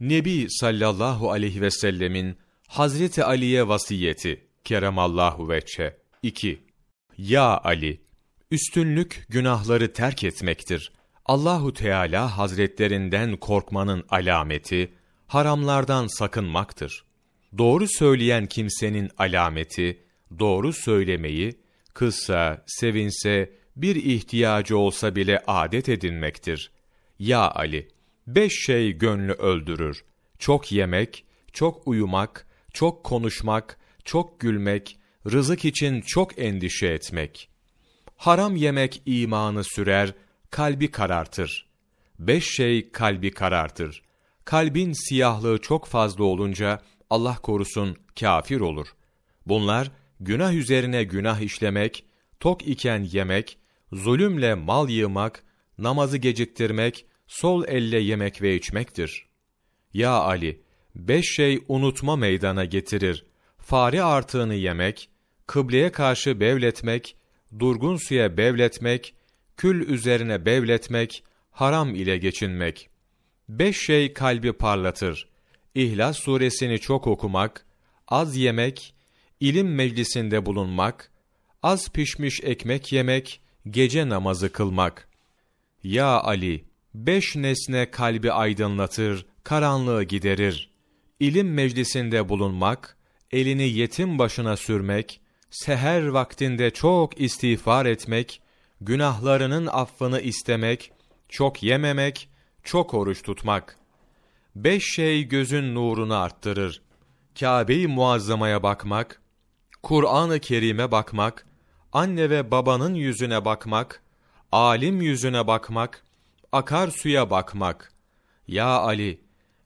Nebi sallallahu aleyhi ve sellemin Hazreti Ali'ye vasiyeti keremallahu veçhe 2. Ya Ali, üstünlük günahları terk etmektir. Allahu Teala Hazretlerinden korkmanın alameti haramlardan sakınmaktır. Doğru söyleyen kimsenin alameti doğru söylemeyi kızsa, sevinse, bir ihtiyacı olsa bile adet edinmektir. Ya Ali, beş şey gönlü öldürür. Çok yemek, çok uyumak, çok konuşmak, çok gülmek, rızık için çok endişe etmek. Haram yemek imanı sürer, kalbi karartır. Beş şey kalbi karartır. Kalbin siyahlığı çok fazla olunca, Allah korusun, kafir olur. Bunlar, günah üzerine günah işlemek, tok iken yemek, zulümle mal yığmak, namazı geciktirmek, sol elle yemek ve içmektir. Ya Ali, beş şey unutma meydana getirir. Fare artığını yemek, kıbleye karşı bevletmek, durgun suya bevletmek, kül üzerine bevletmek, haram ile geçinmek. Beş şey kalbi parlatır. İhlas suresini çok okumak, az yemek, ilim meclisinde bulunmak, az pişmiş ekmek yemek, gece namazı kılmak. Ya Ali, beş nesne kalbi aydınlatır, karanlığı giderir. İlim meclisinde bulunmak, elini yetim başına sürmek, seher vaktinde çok istiğfar etmek, günahlarının affını istemek, çok yememek, çok oruç tutmak. Beş şey gözün nurunu arttırır. Kâbe-i Muazzama'ya bakmak, Kur'an-ı Kerim'e bakmak, anne ve babanın yüzüne bakmak, alim yüzüne bakmak, akar suya bakmak. Ya Ali,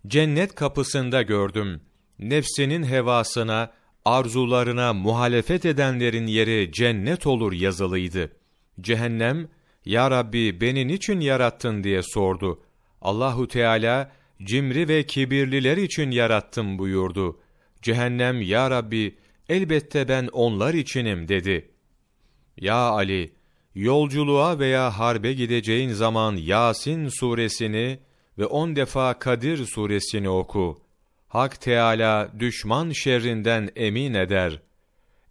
cennet kapısında gördüm. Nefsinin hevasına, arzularına muhalefet edenlerin yeri cennet olur yazılıydı. Cehennem, Ya Rabbi beni niçin yarattın diye sordu. Allahu Teala, cimri ve kibirliler için yarattım buyurdu. Cehennem, Ya Rabbi, elbette ben onlar içinim dedi. Ya Ali, yolculuğa veya harbe gideceğin zaman Yasin suresini ve on defa Kadir suresini oku. Hak Teala düşman şerrinden emin eder.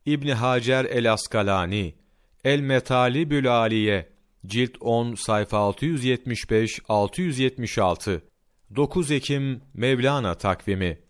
İbn Hacer el-Askalani, El-Metalibül Aliye, cilt 10 sayfa 675 676 9 Ekim Mevlana takvimi